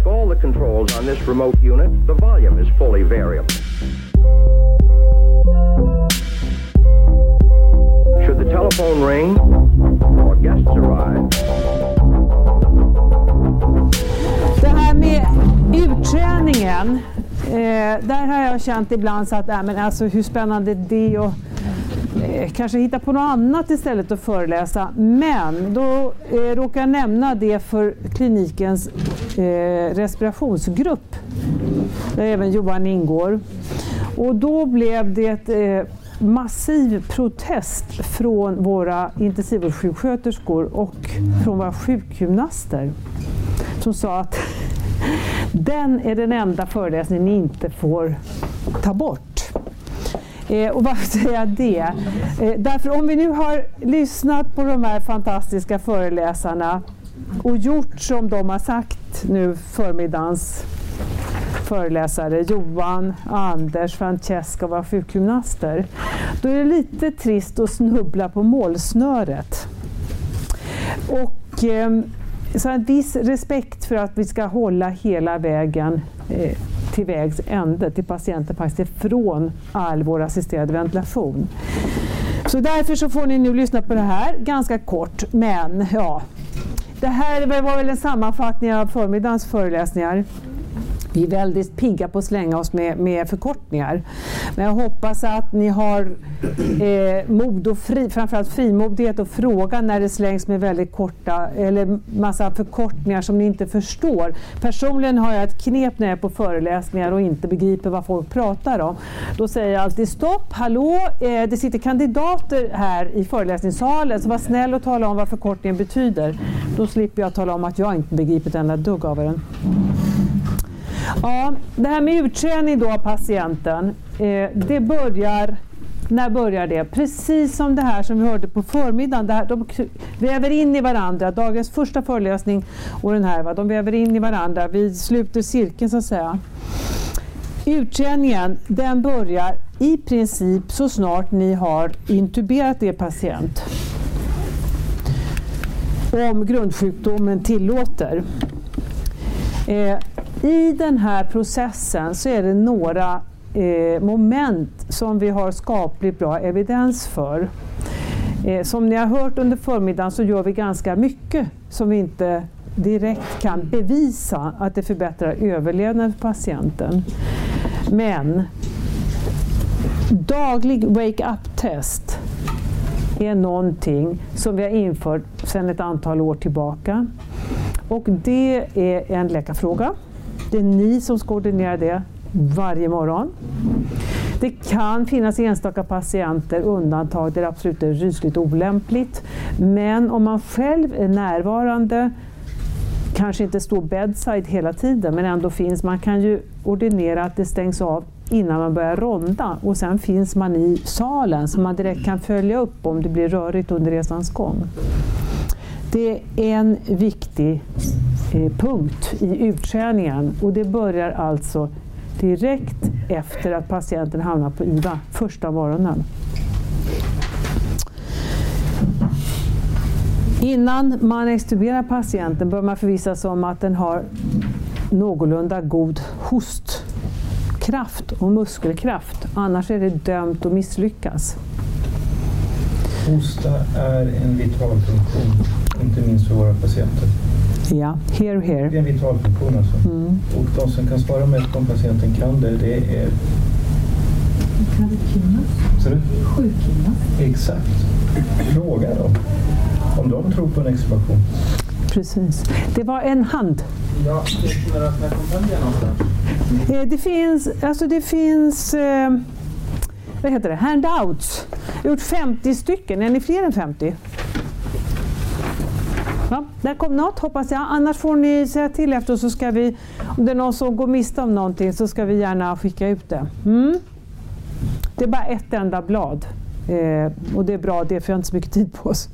Like all the controls on this remote unit, the volume is fully variable. Should the telephone ring or guests arrive, Det här med utträningen, eh, där har jag känt ibland så att äh, men alltså, hur spännande är det och eh, kanske hitta på något annat istället att föreläsa. Men då eh, råkar jag nämna det för klinikens eh, respirationsgrupp där även Johan ingår. Och då blev det eh, massiv protest från våra intensivvårdssjuksköterskor och från våra sjukgymnaster som sa att den är den enda föreläsningen ni inte får ta bort. Eh, och varför säger jag det? Eh, därför om vi nu har lyssnat på de här fantastiska föreläsarna och gjort som de har sagt nu förmiddagens föreläsare, Johan, Anders, Francesca och våra sjukgymnaster, då är det lite trist att snubbla på målsnöret. Och, eh, så en viss respekt för att vi ska hålla hela vägen eh, till vägs ände, till patienten faktiskt från all vår assisterade ventilation. Så därför så får ni nu lyssna på det här ganska kort, men ja. Det här var väl en sammanfattning av förmiddagens föreläsningar. Vi är väldigt pigga på att slänga oss med, med förkortningar. Men jag hoppas att ni har eh, mod och fri, framförallt frimodighet att fråga när det slängs med väldigt korta eller massa förkortningar som ni inte förstår. Personligen har jag ett knep när jag är på föreläsningar och inte begriper vad folk pratar om. Då säger jag alltid stopp, hallå, eh, det sitter kandidater här i föreläsningssalen så var snäll och tala om vad förkortningen betyder. Då slipper jag tala om att jag inte begriper ett enda dugg av den. Ja, det här med utträning då av patienten, eh, det börjar när börjar det? Precis som det här som vi hörde på förmiddagen. Det här, de väver in i varandra. Dagens första föreläsning och den här, va? de väver in i varandra. Vi sluter cirkeln så att säga. Utträningen den börjar i princip så snart ni har intuberat er patient. Om grundsjukdomen tillåter. Eh, I den här processen så är det några eh, moment som vi har skapligt bra evidens för. Eh, som ni har hört under förmiddagen så gör vi ganska mycket som vi inte direkt kan bevisa att det förbättrar överlevnaden för patienten. Men daglig wake-up-test är någonting som vi har infört sedan ett antal år tillbaka. Och det är en läkarfråga. Det är ni som ska ordinera det varje morgon. Det kan finnas enstaka patienter, undantag där det absolut är rysligt olämpligt. Men om man själv är närvarande, kanske inte står bedside hela tiden, men ändå finns, man kan ju ordinera att det stängs av innan man börjar ronda och sen finns man i salen så man direkt kan följa upp om det blir rörigt under resans gång. Det är en viktig eh, punkt i utträningen och det börjar alltså direkt efter att patienten hamnar på IVA, första morgonen. Innan man extuberar patienten bör man förvissa sig om att den har någorlunda god hostkraft och muskelkraft. Annars är det dömt att misslyckas. Hosta är en vital funktion, inte minst för våra patienter. Ja, here, Det är here. en vital funktion alltså. Mm. Och de som kan svara mest om patienten kan det, det är... Så det? Sjukgymnast. Exakt. Fråga dem om de tror på en extubation. Precis. Det var en hand. Ja, finns det några någonstans? Eh, Det finns, alltså det finns eh, vad heter det? handouts. Jag har gjort 50 stycken. Är ni fler än 50? Ja, där kom något hoppas jag. Annars får ni säga till efter så ska vi, om det är någon som går miste om någonting så ska vi gärna skicka ut det. Mm. Det är bara ett enda blad. Eh, och det är bra det, för jag har inte så mycket tid på oss.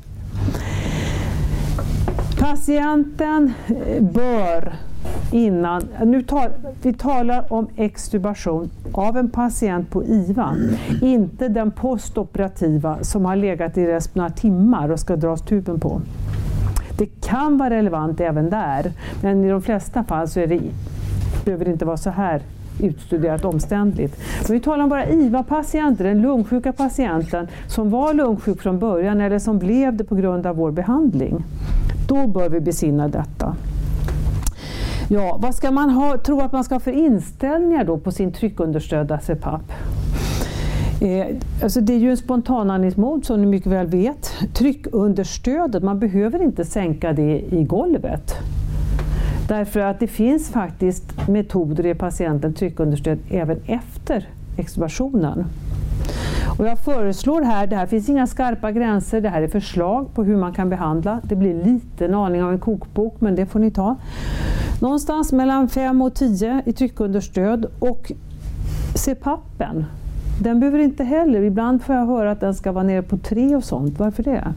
Patienten eh, bör innan, nu tar, vi talar om extubation av en patient på IVA, inte den postoperativa som har legat i resten några timmar och ska dras tuben på. Det kan vara relevant även där, men i de flesta fall så är det, behöver det inte vara så här utstuderat omständligt. Men vi talar om våra IVA-patienter, den lungsjuka patienten som var lungsjuk från början eller som blev det på grund av vår behandling. Då bör vi besinna detta. Ja, vad ska man ha, tro att man ska ha för inställningar då på sin tryckunderstödda CPAP? Eh, alltså det är ju en spontanandningsmod som ni mycket väl vet. Tryckunderstödet, man behöver inte sänka det i golvet. Därför att det finns faktiskt metoder i patienten tryckunderstöd även efter extubationen. Och jag föreslår här, det här finns inga skarpa gränser, det här är förslag på hur man kan behandla. Det blir lite en aning av en kokbok, men det får ni ta. Någonstans mellan 5 och 10 i tryckunderstöd och CPAPen, den behöver inte heller, ibland får jag höra att den ska vara nere på 3 och sånt. Varför det?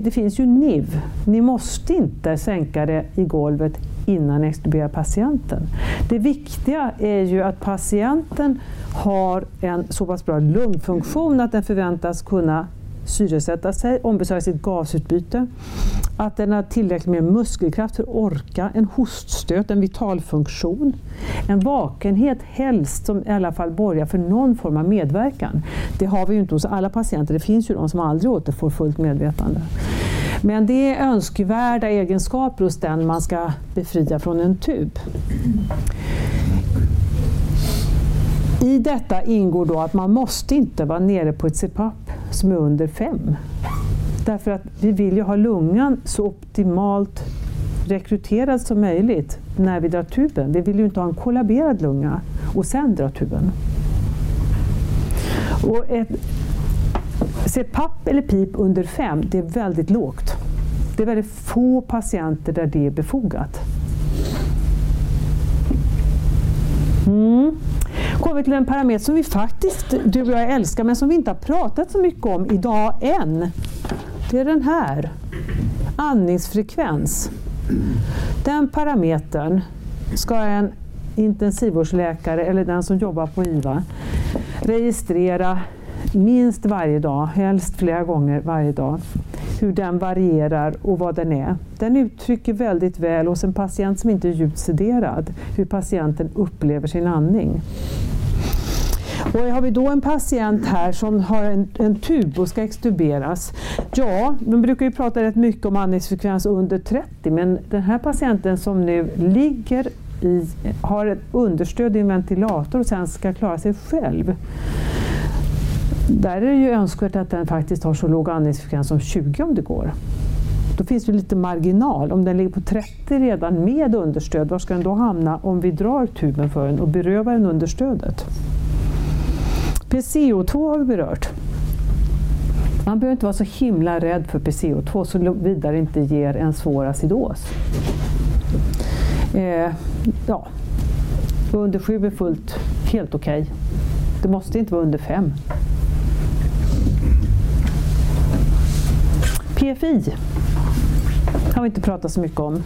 Det finns ju NIV. Ni måste inte sänka det i golvet innan ni extuberar patienten. Det viktiga är ju att patienten har en så pass bra lungfunktion att den förväntas kunna syresätta sig, ombesörja sitt gasutbyte, att den har tillräckligt med muskelkraft för att orka, en hoststöt, en vitalfunktion, en vakenhet helst som i alla fall borgar för någon form av medverkan. Det har vi ju inte hos alla patienter, det finns ju de som aldrig återfår fullt medvetande. Men det är önskvärda egenskaper hos den man ska befria från en tub. I detta ingår då att man måste inte vara nere på ett CPAP som är under 5. Därför att vi vill ju ha lungan så optimalt rekryterad som möjligt när vi drar tuben. Vi vill ju inte ha en kollaberad lunga och sen dra tuben. Och ett CPAP eller PIP under 5, det är väldigt lågt. Det är väldigt få patienter där det är befogat. Mm kommer till en parameter som vi faktiskt, du och jag älskar, men som vi inte har pratat så mycket om idag än. Det är den här, andningsfrekvens. Den parametern ska en intensivvårdsläkare eller den som jobbar på IVA registrera minst varje dag, helst flera gånger varje dag, hur den varierar och vad den är. Den uttrycker väldigt väl hos en patient som inte är djupt sederad hur patienten upplever sin andning. Och har vi då en patient här som har en, en tub och ska extuberas, ja, de brukar ju prata rätt mycket om andningsfrekvens under 30, men den här patienten som nu ligger i, har ett understöd i en ventilator och sen ska klara sig själv, där är det ju önskvärt att den faktiskt har så låg andningsfrekvens som 20 om det går. Då finns det lite marginal. Om den ligger på 30 redan med understöd, var ska den då hamna om vi drar tuben för den och berövar den understödet? PCO2 har vi berört. Man behöver inte vara så himla rädd för PCO2 såvida det inte ger en svår acidos. Eh, ja, under 7 är fullt helt okej. Okay. Det måste inte vara under 5. PFI har vi inte pratat så mycket om.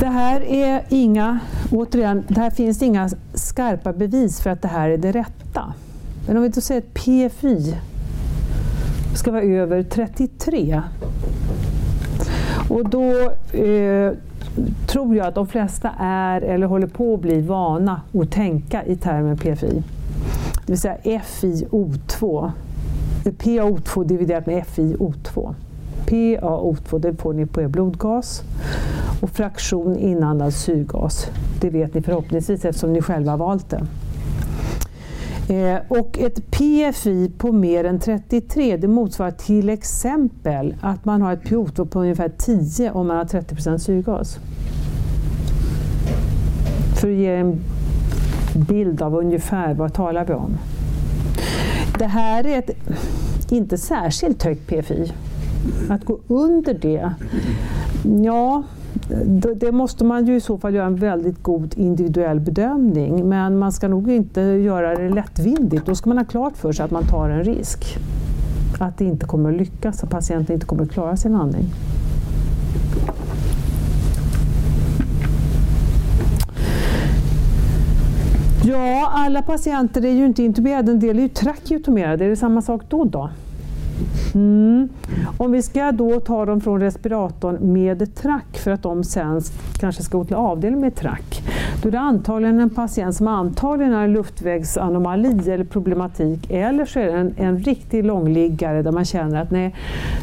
Det här är inga, återigen, det här finns inga skarpa bevis för att det här är det rätta. Men om vi då säger att PFI ska vara över 33 och då eh, tror jag att de flesta är eller håller på att bli vana att tänka i termen PFI. Det vill säga FiO2. PaO2 dividerat med FiO2. PaO2 det får ni på er blodgas och fraktion inandad syrgas. Det vet ni förhoppningsvis eftersom ni själva har valt det. Eh, och ett PFI på mer än 33 det motsvarar till exempel att man har ett PO2 på ungefär 10 om man har 30% syrgas. För att ge en bild av ungefär vad talar vi om. Det här är ett inte särskilt högt PFI. Att gå under det, ja, det måste man ju i så fall göra en väldigt god individuell bedömning men man ska nog inte göra det lättvindigt. Då ska man ha klart för sig att man tar en risk. Att det inte kommer att lyckas, att patienten inte kommer att klara sin andning. Ja, alla patienter är ju inte intuberade, en del är ju trakeotomerade. Är det samma sak då? då? Mm. Om vi ska då ta dem från respiratorn med track för att de sen kanske ska gå till avdelning med track, då är det antagligen en patient som antagligen har en luftvägsanomali eller problematik, eller så är det en, en riktig långliggare där man känner att nej,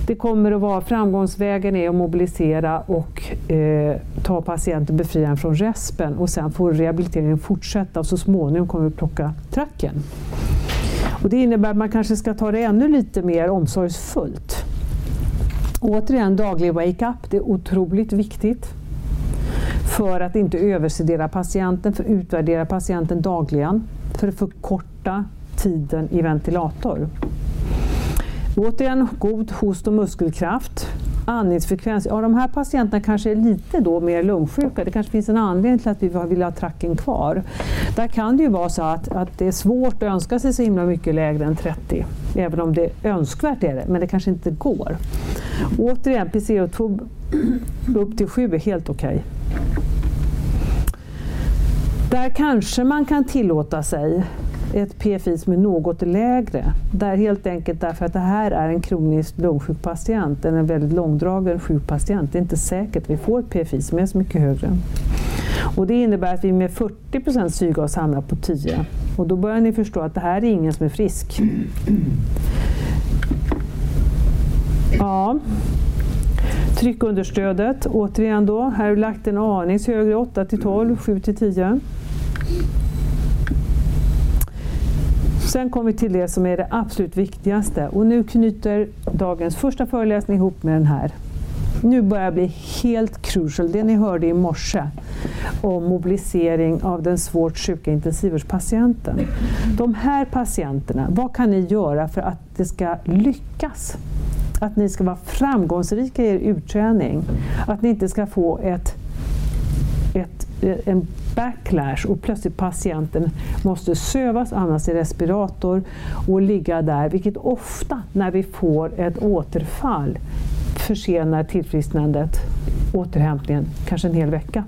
det kommer att vara framgångsvägen är att mobilisera och eh, ta patienten befria från respen och sen får rehabiliteringen fortsätta och så småningom kommer vi plocka tracken. Och det innebär att man kanske ska ta det ännu lite mer omsorgsfullt. Återigen, daglig wake-up, det är otroligt viktigt för att inte översedera patienten, för att utvärdera patienten dagligen, för att förkorta tiden i ventilator. Återigen, god host och muskelkraft andningsfrekvens, ja de här patienterna kanske är lite då mer lungsjuka. Det kanske finns en anledning till att vi vill ha tracken kvar. Där kan det ju vara så att, att det är svårt att önska sig så himla mycket lägre än 30. Även om det är önskvärt är det, men det kanske inte går. Återigen, PCO2 upp till 7 är helt okej. Okay. Där kanske man kan tillåta sig ett PFI som är något lägre. Där helt enkelt därför att det här är en kroniskt lungsjuk patient, en väldigt långdragen sjuk patient. Det är inte säkert att vi får ett PFI som är så mycket högre. Och det innebär att vi med 40 syrgas hamnar på 10. Och då börjar ni förstå att det här är ingen som är frisk. Ja. Tryckunderstödet, återigen då, här har vi lagt en aning högre, 8 till 12, 7 till 10. Sen kommer vi till det som är det absolut viktigaste och nu knyter dagens första föreläsning ihop med den här. Nu börjar det bli helt crucial, det ni hörde i morse om mobilisering av den svårt sjuka intensivvårdspatienten. De här patienterna, vad kan ni göra för att det ska lyckas? Att ni ska vara framgångsrika i er utträning, att ni inte ska få ett, ett en backlash och plötsligt patienten måste sövas, annars i respirator och ligga där, vilket ofta när vi får ett återfall försenar tillfrisknandet, återhämtningen, kanske en hel vecka.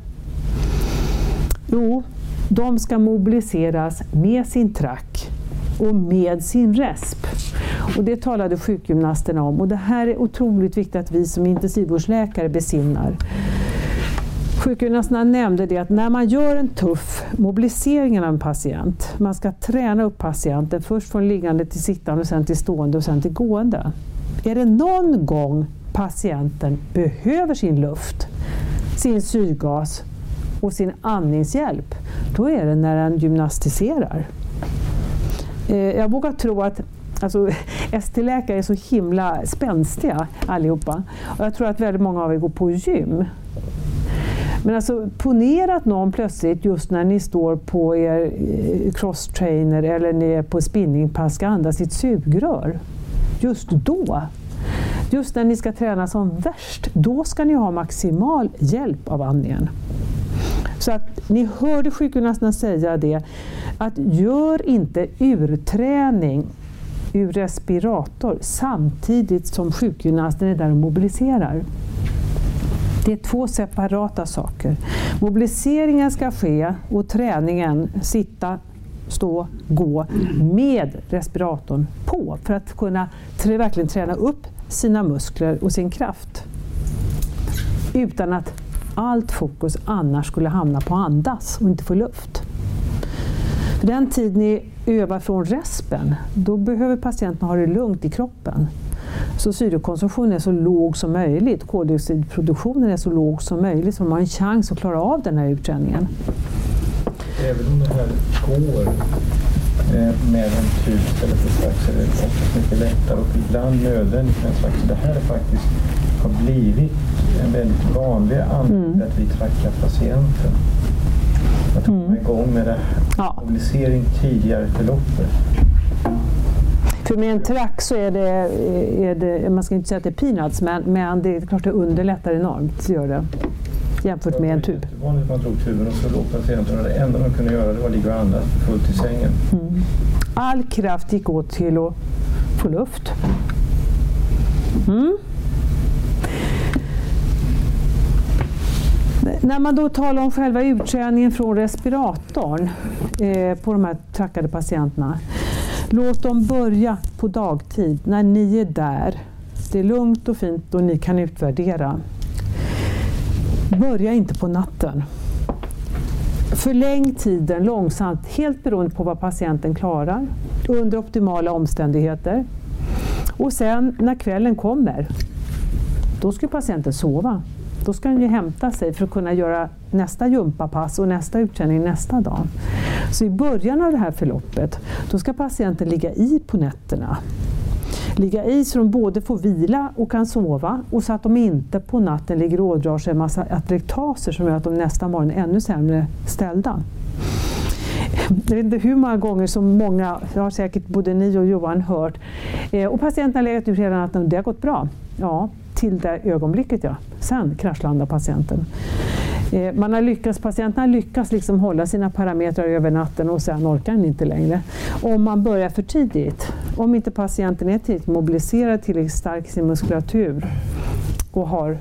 Jo, de ska mobiliseras med sin track och med sin resp. Och det talade sjukgymnasterna om och det här är otroligt viktigt att vi som intensivvårdsläkare besinnar. Sjukgymnasterna nämnde det att när man gör en tuff mobilisering av en patient, man ska träna upp patienten först från liggande till sittande, sen till stående och sen till gående. Är det någon gång patienten behöver sin luft, sin syrgas och sin andningshjälp, då är det när den gymnastiserar. Eh, jag vågar tro att Alltså, ST-läkare är så himla spänstiga allihopa. Och jag tror att väldigt många av er går på gym. Men alltså ponera att någon plötsligt, just när ni står på er eh, crosstrainer eller ni är på spinningpass, ska andas i ett sugrör. Just då, just när ni ska träna som värst, då ska ni ha maximal hjälp av andningen. Så att ni hörde sjukgymnasterna säga det, att gör inte urträning ur respirator samtidigt som sjukgymnasten är där och mobiliserar. Det är två separata saker. Mobiliseringen ska ske och träningen, sitta, stå, gå, med respiratorn på för att kunna verkligen träna upp sina muskler och sin kraft. Utan att allt fokus annars skulle hamna på att andas och inte få luft. För den tid ni övar från respen, då behöver patienten ha det lugnt i kroppen. Så syrekonsumtionen är så låg som möjligt, koldioxidproduktionen är så låg som möjligt så man har en chans att klara av den här utträningen. Även om det här går eh, med en tub istället för strax är det oftast mycket lättare och ibland nödvändigt med en slags. Det här är faktiskt har blivit en väldigt vanlig anledning mm. att vi trackar patienten. Att komma mm. igång med det. Ja. Mobilisering tidigare i förloppet. För med en track så är det, är det, man ska inte säga att det är peanuts, men, men det är klart det underlättar enormt. Gör det, jämfört med en tub. Det var vanligt att man drog tuben och så låg patienten och det enda de kunde göra det var att ligga och andas fullt i sängen. Mm. All kraft gick åt till att få luft. Mm. När man då talar om själva utträningen från respiratorn eh, på de här trackade patienterna Låt dem börja på dagtid, när ni är där. Det är lugnt och fint och ni kan utvärdera. Börja inte på natten. Förläng tiden långsamt, helt beroende på vad patienten klarar, under optimala omständigheter. Och sen när kvällen kommer, då ska patienten sova. Då ska den ju hämta sig för att kunna göra nästa gympapass och nästa utkänning nästa dag. Så i början av det här förloppet, då ska patienten ligga i på nätterna. Ligga i så de både får vila och kan sova och så att de inte på natten ligger och ådrar sig en massa atlektaser som gör att de nästa morgon är ännu sämre ställda. Jag vet inte hur många gånger som många, det har säkert både ni och Johan hört, eh, och patienten har legat ut hela natten och det har gått bra. Ja, till det ögonblicket ja. Sen kraschlandar patienten. Eh, man har lyckats, patienten har lyckats liksom hålla sina parametrar över natten och sen orkar den inte längre. Om man börjar för tidigt, om inte patienten är tillräckligt mobiliserad, tillräckligt stark i sin muskulatur och har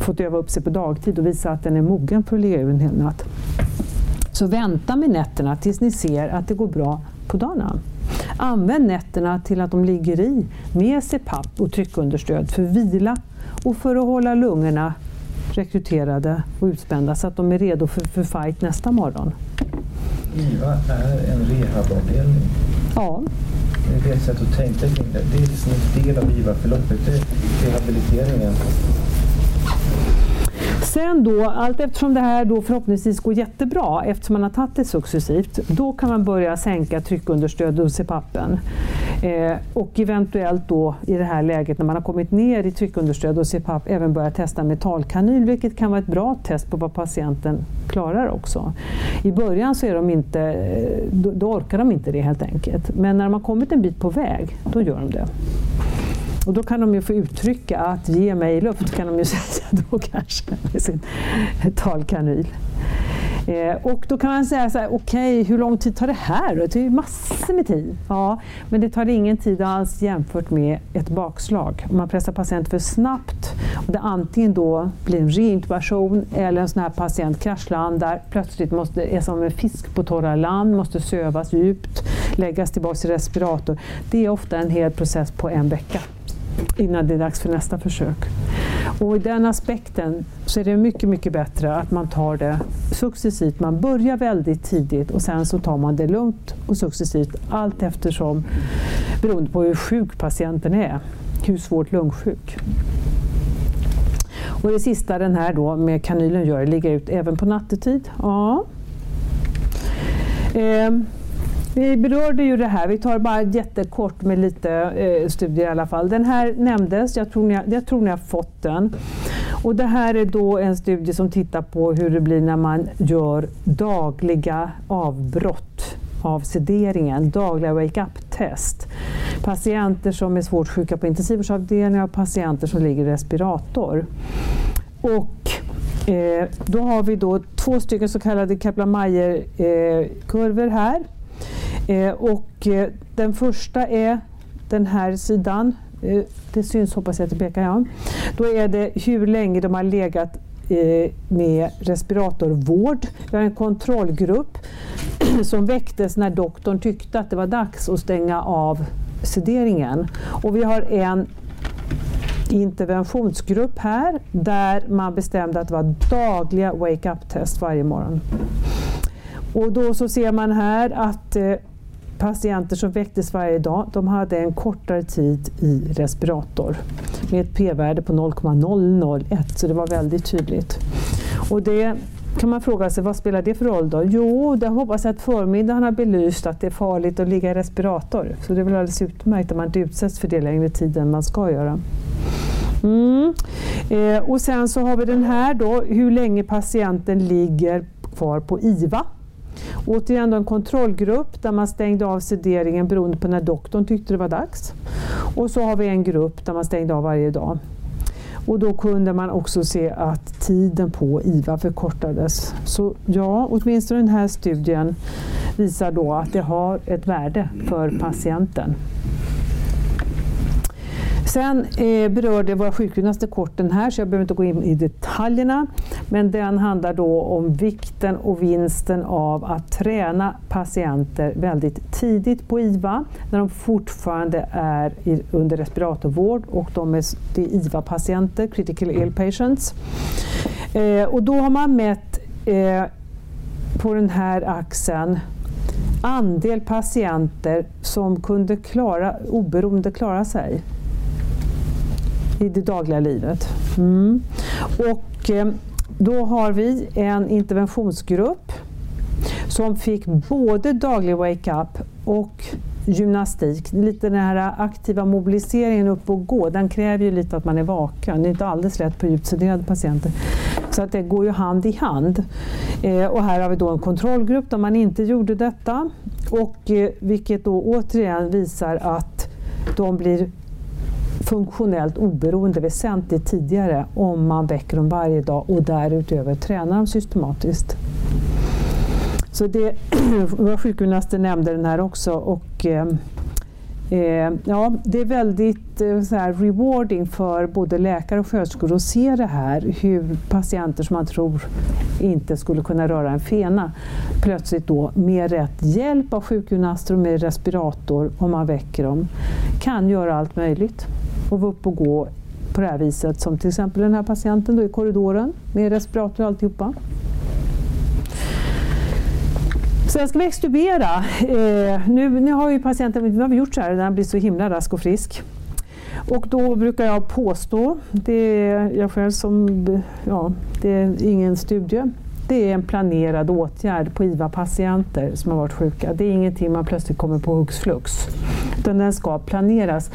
fått öva upp sig på dagtid och visa att den är mogen för att ligga över en hel natt. Så vänta med nätterna tills ni ser att det går bra på dagarna. Använd nätterna till att de ligger i med CPAP och tryckunderstöd för vila och för att hålla lungorna rekryterade och utspända så att de är redo för, för fight nästa morgon. IVA är en rehabavdelning. Ja. Det är ett sätt att tänka kring det. Det är liksom en del av IVA-förloppet, det är rehabiliteringen. Sen då, allt eftersom det här då förhoppningsvis går jättebra, eftersom man har tagit det successivt, då kan man börja sänka tryckunderstöd och CPAPen. Eh, och eventuellt då i det här läget när man har kommit ner i tryckunderstöd och CPAP även börja testa metalkanyl, vilket kan vara ett bra test på vad patienten klarar också. I början så är de inte, eh, då, då orkar de inte det helt enkelt. Men när de har kommit en bit på väg, då gör de det. Och då kan de ju få uttrycka att ge mig luft, kan de ju säga då kanske med sin talkanyl. Eh, och då kan man säga så här, okej, okay, hur lång tid tar det här då? Det tar ju massor med tid. Ja, men det tar ingen tid alls jämfört med ett bakslag. Om man pressar patienten för snabbt och det antingen då blir en reintubation eller en sån här patient kraschlandar, plötsligt måste, är som en fisk på torra land, måste sövas djupt, läggas tillbaka i respirator. Det är ofta en hel process på en vecka innan det är dags för nästa försök. Och i den aspekten så är det mycket, mycket bättre att man tar det successivt. Man börjar väldigt tidigt och sen så tar man det lugnt och successivt allt eftersom beroende på hur sjuk patienten är, hur svårt lungsjuk. Och det sista den här då med kanylen gör, ligga ut även på nattetid. Ja. Eh. Vi berörde ju det här, vi tar bara jättekort med lite eh, studier i alla fall. Den här nämndes, jag tror, ni har, jag tror ni har fått den. Och det här är då en studie som tittar på hur det blir när man gör dagliga avbrott av sederingen, dagliga wake-up-test. Patienter som är svårt sjuka på intensivvårdsavdelningar och patienter som ligger i respirator. Och eh, då har vi då två stycken så kallade Kaplan-Meier-kurvor eh, här Eh, och eh, den första är den här sidan. Eh, det syns hoppas jag att det pekar ja. Då är det hur länge de har legat eh, med respiratorvård. Vi har en kontrollgrupp som väcktes när doktorn tyckte att det var dags att stänga av sederingen. Och vi har en interventionsgrupp här där man bestämde att det var dagliga wake-up-test varje morgon. Och då så ser man här att eh, patienter som väcktes varje dag, de hade en kortare tid i respirator med ett p-värde på 0,001, så det var väldigt tydligt. Och det kan man fråga sig, vad spelar det för roll då? Jo, det hoppas jag att förmiddagen har belyst att det är farligt att ligga i respirator. Så det är väl alldeles utmärkt att man inte utsätts för det längre tid än man ska göra. Mm. Eh, och sen så har vi den här då, hur länge patienten ligger kvar på IVA. Återigen en kontrollgrupp där man stängde av sederingen beroende på när doktorn tyckte det var dags. Och så har vi en grupp där man stängde av varje dag. Och då kunde man också se att tiden på IVA förkortades. Så ja, åtminstone den här studien visar då att det har ett värde för patienten. Sen eh, berörde våra sjukgymnaster kort den här, så jag behöver inte gå in i detaljerna. Men den handlar då om vikten och vinsten av att träna patienter väldigt tidigt på IVA, när de fortfarande är i, under respiratorvård och de är, det är IVA-patienter, critical ill patients. Eh, och då har man mätt eh, på den här axeln andel patienter som kunde klara, oberoende klara sig i det dagliga livet. Mm. Och eh, då har vi en interventionsgrupp som fick både daglig wake-up och gymnastik. Lite den här aktiva mobiliseringen upp och gå, den kräver ju lite att man är vaken. Det är inte alldeles lätt på djupt sederade patienter. Så att det går ju hand i hand. Eh, och här har vi då en kontrollgrupp där man inte gjorde detta. Och, eh, vilket då återigen visar att de blir funktionellt oberoende väsentligt tidigare om man väcker dem varje dag och därutöver tränar dem systematiskt. Så det, var sjukgymnasten nämnde den här också. Och, eh, eh, ja, det är väldigt eh, så här, rewarding för både läkare och sköterskor att se det här, hur patienter som man tror inte skulle kunna röra en fena plötsligt då med rätt hjälp av sjukgymnaster och med respirator, om man väcker dem, kan göra allt möjligt och vara upp och gå på det här viset som till exempel den här patienten då i korridoren med respirator och alltihopa. Sen ska vi extubera. Eh, nu, nu har ju patienten nu har vi gjort så här, den blir så himla rask och frisk. Och då brukar jag påstå, det är jag själv som, ja, det är ingen studie, det är en planerad åtgärd på IVA-patienter som har varit sjuka. Det är ingenting man plötsligt kommer på hux flux, utan den ska planeras.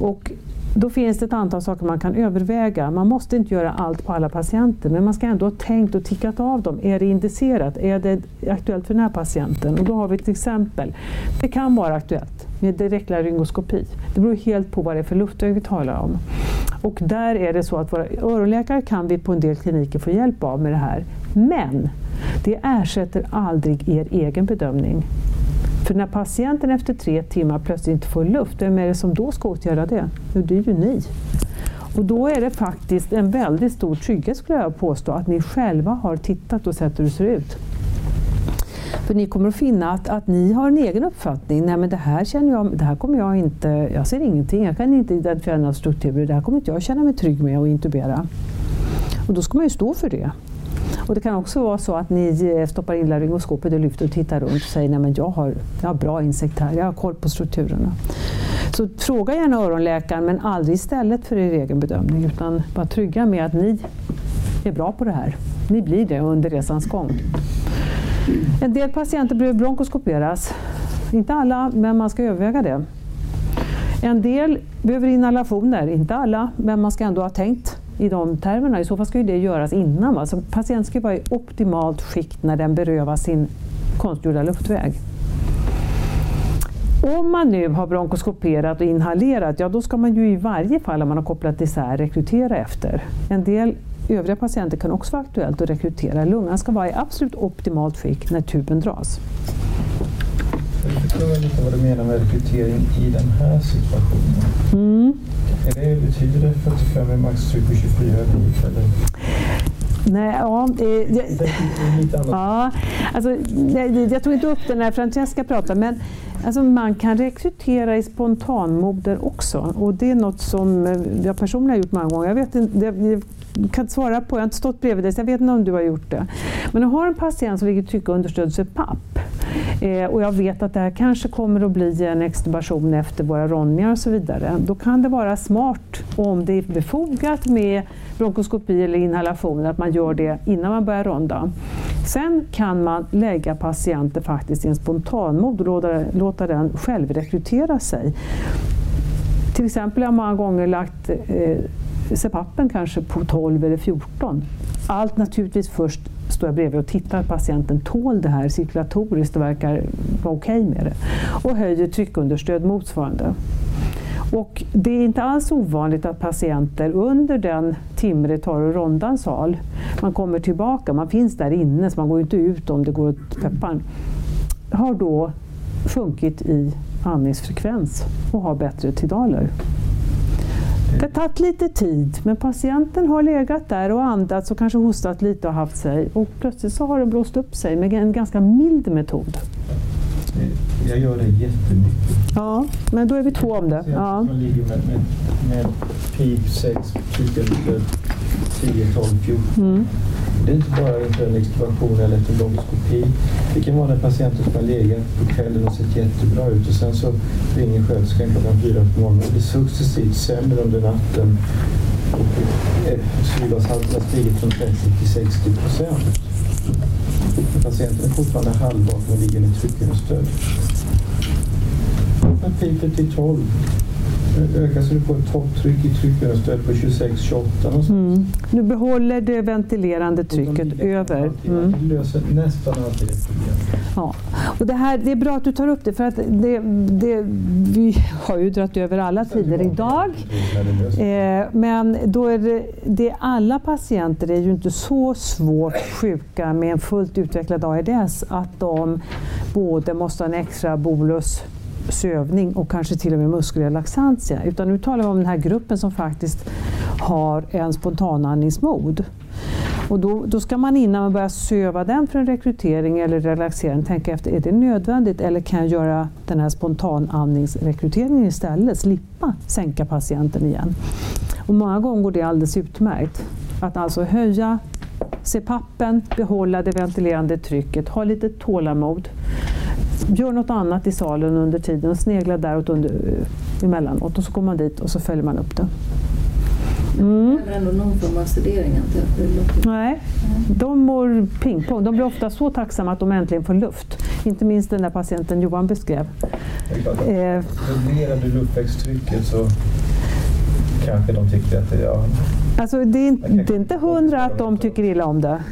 Och då finns det ett antal saker man kan överväga. Man måste inte göra allt på alla patienter, men man ska ändå ha tänkt och tickat av dem. Är det indicerat? Är det aktuellt för den här patienten? Och då har vi till exempel, det kan vara aktuellt med direktlaryngoskopi. Det beror helt på vad det är för luftväg vi talar om. Och där är det så att våra öronläkare kan vi på en del kliniker få hjälp av med det här. Men det ersätter aldrig er egen bedömning. För när patienten efter tre timmar plötsligt inte får luft, vem är det som då ska åtgärda det? Jo, det är ju ni. Och då är det faktiskt en väldigt stor trygghet skulle jag påstå, att ni själva har tittat och sett hur det ser ut. För ni kommer att finna att, att ni har en egen uppfattning. Nej men det här känner jag, det här kommer jag inte, jag ser ingenting, jag kan inte identifiera några strukturer, det här kommer inte jag känna mig trygg med att intubera. Och då ska man ju stå för det. Och det kan också vara så att ni eh, stoppar in laryngoskopet och lyfter och tittar runt och säger att jag har, jag har bra insekt här, jag har koll på strukturerna. Så fråga gärna öronläkaren men aldrig istället för er egen bedömning utan var trygga med att ni är bra på det här. Ni blir det under resans gång. En del patienter behöver bronkoskoperas. Inte alla, men man ska överväga det. En del behöver inhalationer, inte alla, men man ska ändå ha tänkt i de termerna. I så fall ska ju det göras innan. Va? Så patienten ska vara i optimalt skick när den berövas sin konstgjorda luftväg. Om man nu har bronkoskoperat och inhalerat, ja då ska man ju i varje fall om man har kopplat isär rekrytera efter. En del övriga patienter kan också vara aktuellt att rekrytera. Lungan ska vara i absolut optimalt skick när tuben dras. Förklara lite vad du menar med rekrytering i den här situationen. Mm. Är det, betyder det 45 med maxtryck och 24 dit eller? Nej, ja, jag, ja, alltså, jag, tog inte upp det när Francesca pratade, men alltså, man kan rekrytera i spontanmoder också. Och det är något som eh, jag personligen har gjort många gånger. Jag, vet inte, jag kan inte svara på, jag har inte stått bredvid dig, så jag vet inte om du har gjort det. Men du har en patient som ligger tryck och understöd papp Eh, och jag vet att det här kanske kommer att bli en extubation efter våra rondningar och så vidare. Då kan det vara smart, om det är befogat med bronkoskopi eller inhalation, att man gör det innan man börjar ronda. Sen kan man lägga patienter faktiskt i en spontanmod och låta, låta den självrekrytera sig. Till exempel har jag många gånger lagt eh, CPAPen kanske på 12 eller 14. Allt naturligtvis först står jag bredvid och tittar att patienten tål det här cirkulatoriskt och verkar vara okej okay med det. Och höjer tryckunderstöd motsvarande. Och det är inte alls ovanligt att patienter under den timme det tar att ronda en sal, man kommer tillbaka, man finns där inne så man går inte ut om det går åt pepparn, har då sjunkit i andningsfrekvens och har bättre tidaler. Det har tagit lite tid, men patienten har legat där och andats och kanske hostat lite och haft sig. Och plötsligt så har det blåst upp sig med en ganska mild metod. Jag gör det jättemycket. Ja, men då är vi två om det. Ja. Som ligger med, med, med PIP 6, tryckalster 10, 12, 14. Mm. Det är inte bara inför en extubation eller etologoskopi. Det kan vara när patienten som har legat på kvällen och sett jättebra ut och sen så ringer sköterskan klockan fyra på morgonen och blir successivt sämre under natten. Och syrgashalten har stigit från 30 till 60 procent. Patienten är fortfarande halvvaken och ligger i tryckunderstöd. Men piper till 12. Ökar så du får ett topptryck i tryckunderstöd på 26-28 någonstans. Mm. Nu behåller det ventilerande trycket över. Mm. Det löser nästan alltid ett problem. Ja. Och det, här, det är bra att du tar upp det för att det, det, vi har ju dragit över alla tider idag. Eh, men då är det, det, alla patienter är ju inte så svårt sjuka med en fullt utvecklad AIDS att de både måste ha en extra bolus sövning och kanske till och med muskelrelaxantia. Utan nu talar vi om den här gruppen som faktiskt har en spontanandningsmod. Och då, då ska man innan man börjar söva den för en rekrytering eller relaxering tänka efter, är det nödvändigt eller kan jag göra den här spontanandningsrekryteringen istället, slippa sänka patienten igen. Och många gånger går det alldeles utmärkt. Att alltså höja CPAPen, behålla det ventilerande trycket, ha lite tålamod. Gör något annat i salen under tiden och snegla däråt under, emellanåt och så går man dit och så följer man upp det. Mm. Det ändå någon form av sedering Nej, de mår pingpong. De blir ofta så tacksamma att de äntligen får luft. Inte minst den där patienten Johan beskrev. Att Eh, reglerar du luftvägstrycket så kanske de tycker att det ja, alltså det, är, inte- det är inte hundra att de tycker illa om det.